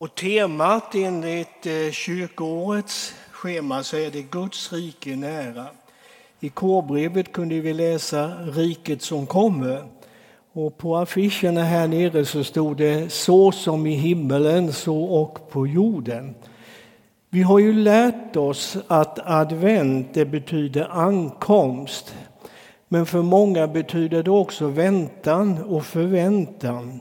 Och temat enligt eh, kyrkoårets schema så är det Guds rike nära. I kårbrevet kunde vi läsa riket som kommer. Och på affischerna här nere så stod det så som i himmelen, så och på jorden. Vi har ju lärt oss att advent det betyder ankomst. Men för många betyder det också väntan och förväntan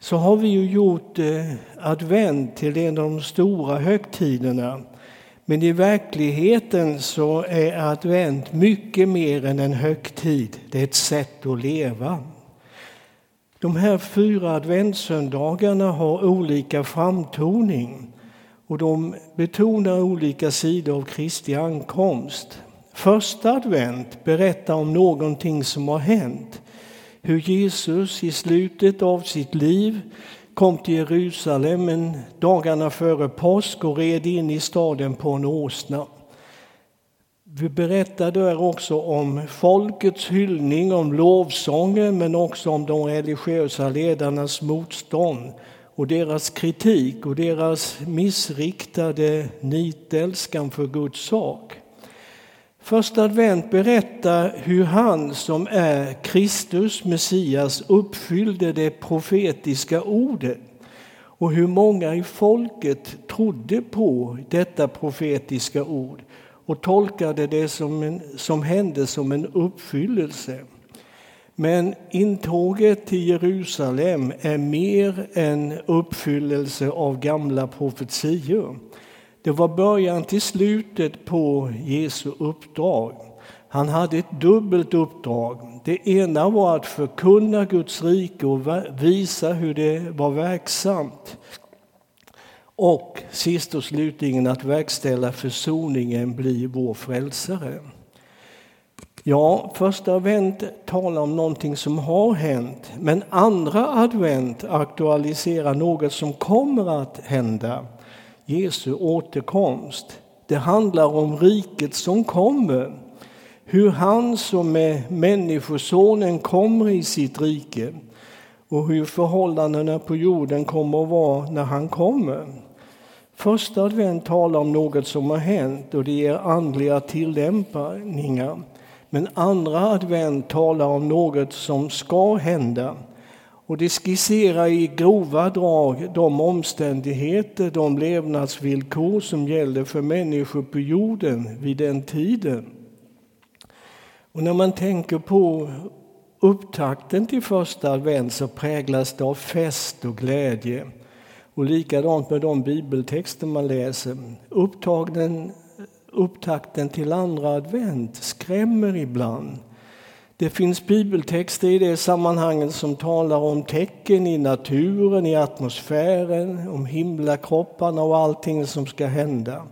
så har vi ju gjort eh, advent till en av de stora högtiderna. Men i verkligheten så är advent mycket mer än en högtid. Det är ett sätt att leva. De här fyra adventssöndagarna har olika framtoning och de betonar olika sidor av Kristi ankomst. Första advent berättar om någonting som har hänt hur Jesus i slutet av sitt liv kom till Jerusalem dagarna före påsk och red in i staden på en åsna. Vi berättar där också om folkets hyllning, om lovsången men också om de religiösa ledarnas motstånd och deras kritik och deras missriktade nitälskan för Guds sak. Första advent berättar hur han som är Kristus, Messias, uppfyllde det profetiska ordet och hur många i folket trodde på detta profetiska ord och tolkade det som, en, som hände som en uppfyllelse. Men intåget till Jerusalem är mer en uppfyllelse av gamla profetior. Det var början till slutet på Jesu uppdrag. Han hade ett dubbelt uppdrag. Det ena var att förkunna Guds rike och visa hur det var verksamt. Och sist och slutligen att verkställa försoningen, bli vår frälsare. Ja, första advent talar om någonting som har hänt, men andra advent aktualiserar något som kommer att hända. Jesu återkomst. Det handlar om riket som kommer. Hur han som är Människosonen kommer i sitt rike och hur förhållandena på jorden kommer att vara när han kommer. Första advent talar om något som har hänt och det ger andliga tillämpningar. Men andra advent talar om något som ska hända och det skisserar i grova drag de omständigheter, de levnadsvillkor som gäller för människor på jorden vid den tiden. Och när man tänker på upptakten till första advent så präglas det av fest och glädje. Och likadant med de bibeltexter man läser. Upptagnen, upptakten till andra advent skrämmer ibland. Det finns bibeltexter i det sammanhanget som talar om tecken i naturen, i atmosfären, om himlakropparna och allting som ska hända.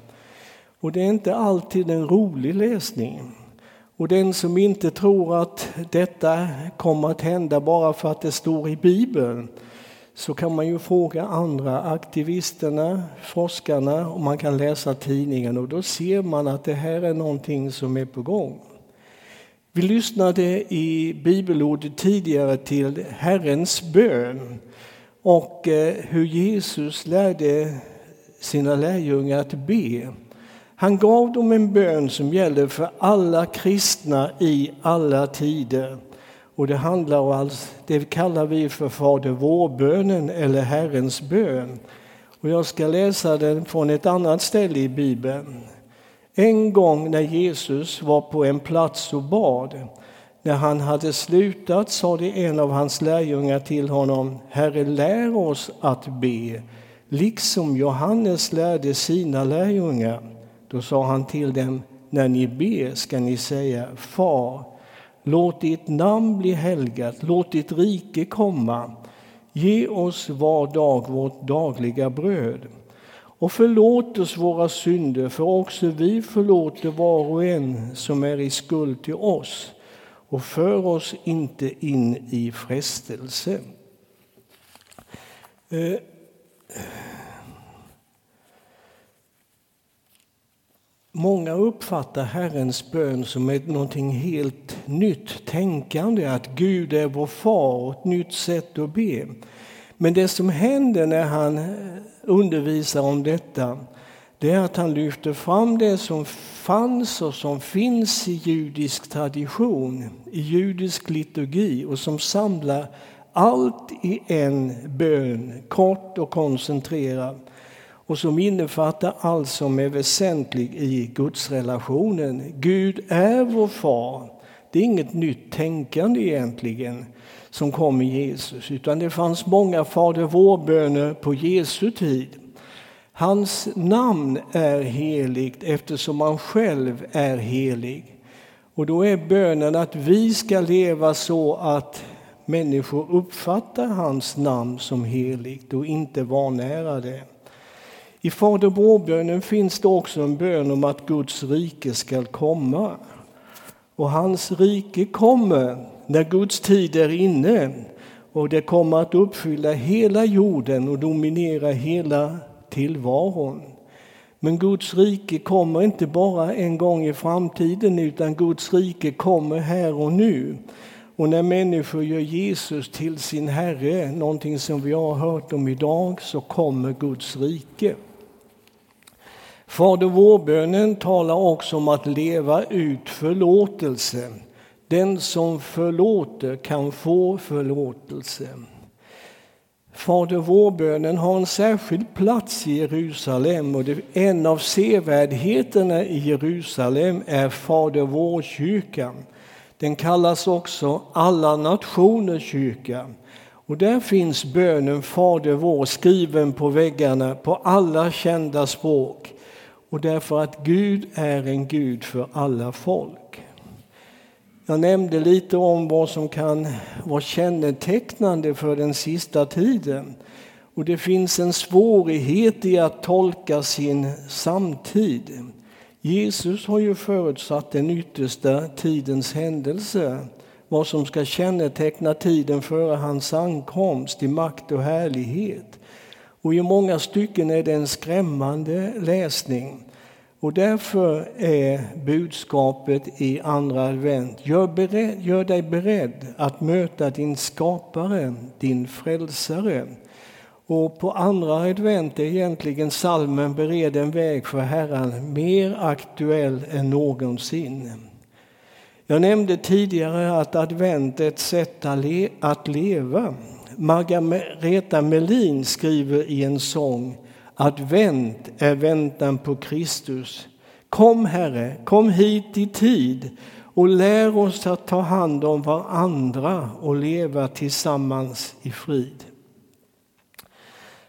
Och det är inte alltid en rolig läsning. Och den som inte tror att detta kommer att hända bara för att det står i Bibeln så kan man ju fråga andra, aktivisterna, forskarna och man kan läsa tidningen och då ser man att det här är någonting som är på gång. Vi lyssnade i bibelordet tidigare till Herrens bön och eh, hur Jesus lärde sina lärjungar att be. Han gav dem en bön som gäller för alla kristna i alla tider. Och det handlar om, det kallar vi för Fader vår-bönen eller Herrens bön. Och jag ska läsa den från ett annat ställe i Bibeln. En gång när Jesus var på en plats och bad, när han hade slutat sade en av hans lärjungar till honom, Herre lär oss att be, liksom Johannes lärde sina lärjungar. Då sa han till dem, när ni ber ska ni säga, Far, låt ditt namn bli helgat, låt ditt rike komma. Ge oss var dag vårt dagliga bröd och förlåt oss våra synder, för också vi förlåter var och en som är i skuld till oss. Och för oss inte in i frestelse. Eh, Många uppfattar Herrens bön som ett någonting helt nytt tänkande, att Gud är vår far och ett nytt sätt att be. Men det som händer när han eh, undervisar om detta, det är att han lyfter fram det som fanns och som finns i judisk tradition, i judisk liturgi och som samlar allt i en bön, kort och koncentrerad och som innefattar allt som är väsentligt i gudsrelationen. Gud är vår far. Det är inget nytt tänkande egentligen som kom i Jesus, utan det fanns många Fader vår-böner på Jesu tid. Hans namn är heligt eftersom han själv är helig. Och då är bönen att vi ska leva så att människor uppfattar hans namn som heligt och inte vanära det. I Fader vår-bönen finns det också en bön om att Guds rike ska komma. Och hans rike kommer när Guds tid är inne och det kommer att uppfylla hela jorden och dominera hela tillvaron. Men Guds rike kommer inte bara en gång i framtiden utan Guds rike kommer här och nu. Och när människor gör Jesus till sin Herre, någonting som vi har hört om idag, så kommer Guds rike. Fader vår-bönen talar också om att leva ut förlåtelse. Den som förlåter kan få förlåtelse. Fader vår-bönen har en särskild plats i Jerusalem och en av sevärdheterna i Jerusalem är Fader vår-kyrkan. Den kallas också alla nationers kyrka. Och där finns bönen Fader vår skriven på väggarna på alla kända språk. Och därför att Gud är en Gud för alla folk. Jag nämnde lite om vad som kan vara kännetecknande för den sista tiden. Och det finns en svårighet i att tolka sin samtid. Jesus har ju förutsatt den yttersta tidens händelse, vad som ska känneteckna tiden före hans ankomst i makt och härlighet. Och i många stycken är det en skrämmande läsning. Och därför är budskapet i andra advent, gör, beredd, gör dig beredd att möta din skapare, din frälsare. Och på andra advent är egentligen salmen Bered en väg för Herren mer aktuell än någonsin. Jag nämnde tidigare att advent är ett sätt att leva. Margareta Melin skriver i en sång Advent är väntan på Kristus. Kom Herre, kom hit i tid och lär oss att ta hand om varandra och leva tillsammans i frid.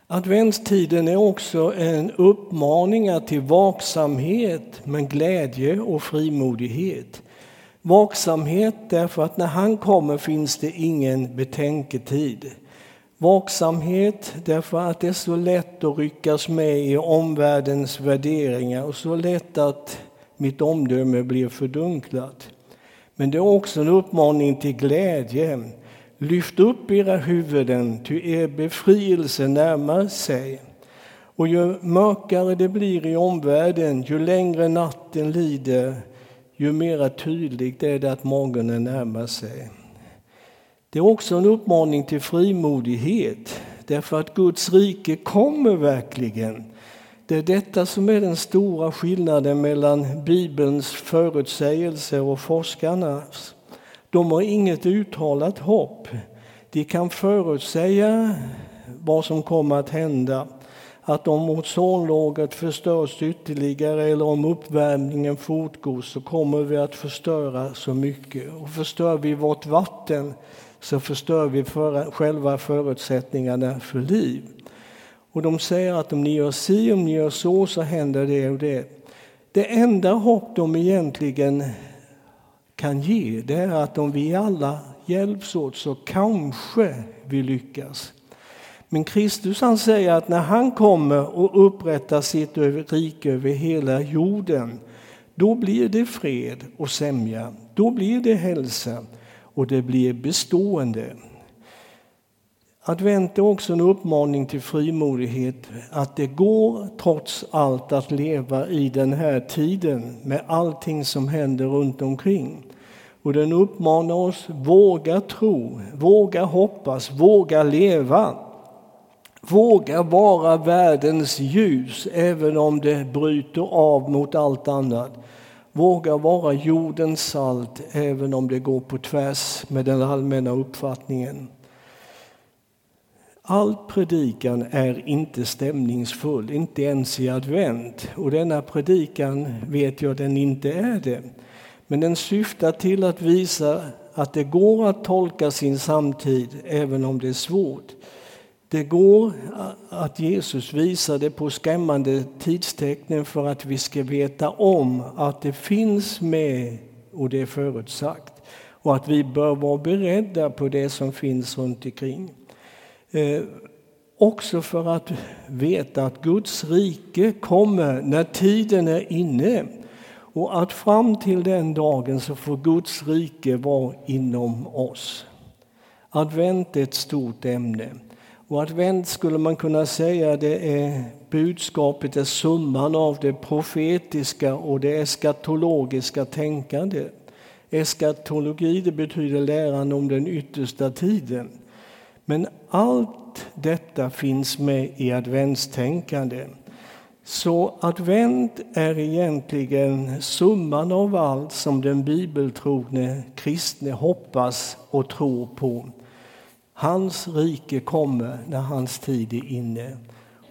Adventstiden är också en uppmaning till vaksamhet men glädje och frimodighet. Vaksamhet därför att när han kommer finns det ingen betänketid. Vaksamhet därför att det är så lätt att ryckas med i omvärldens värderingar och så lätt att mitt omdöme blir fördunklat. Men det är också en uppmaning till glädje. Lyft upp era huvuden, ty er befrielse närmar sig. Och ju mörkare det blir i omvärlden, ju längre natten lider, ju mer tydligt är det att morgonen närmar sig. Det är också en uppmaning till frimodighet, därför att Guds rike kommer verkligen. Det är detta som är den stora skillnaden mellan Bibelns förutsägelser och forskarnas. De har inget uttalat hopp. De kan förutsäga vad som kommer att hända. Att om ozonlagret förstörs ytterligare eller om uppvärmningen fortgår så kommer vi att förstöra så mycket. Och förstör vi vårt vatten så förstör vi för, själva förutsättningarna för liv. Och de säger att om ni gör si, om ni gör så, så händer det och det. Det enda hopp de egentligen kan ge, det är att om vi alla hjälps åt så kanske vi lyckas. Men Kristus han säger att när han kommer och upprättar sitt rike över hela jorden, då blir det fred och sämja, då blir det hälsa, och det blir bestående. Advent är också en uppmaning till frimodighet, att det går trots allt att leva i den här tiden med allting som händer runt omkring. Och den uppmanar oss, våga tro, våga hoppas, våga leva våga vara världens ljus även om det bryter av mot allt annat. Våga vara jordens salt även om det går på tvärs med den allmänna uppfattningen. All predikan är inte stämningsfull, inte ens i advent. Och denna predikan vet jag den inte är det. Men den syftar till att visa att det går att tolka sin samtid även om det är svårt. Det går att Jesus visade på skrämmande tidstecknen för att vi ska veta om att det finns med och det är förutsagt. Och att vi bör vara beredda på det som finns runt omkring. Eh, också för att veta att Guds rike kommer när tiden är inne. Och att fram till den dagen så får Guds rike vara inom oss. Advent är ett stort ämne. Och advent skulle man kunna säga det är budskapet, är summan av det profetiska och det eskatologiska tänkandet. Eskatologi det betyder läran om den yttersta tiden. Men allt detta finns med i adventstänkande. Så advent är egentligen summan av allt som den bibeltrogne kristne hoppas och tror på. Hans rike kommer när hans tid är inne.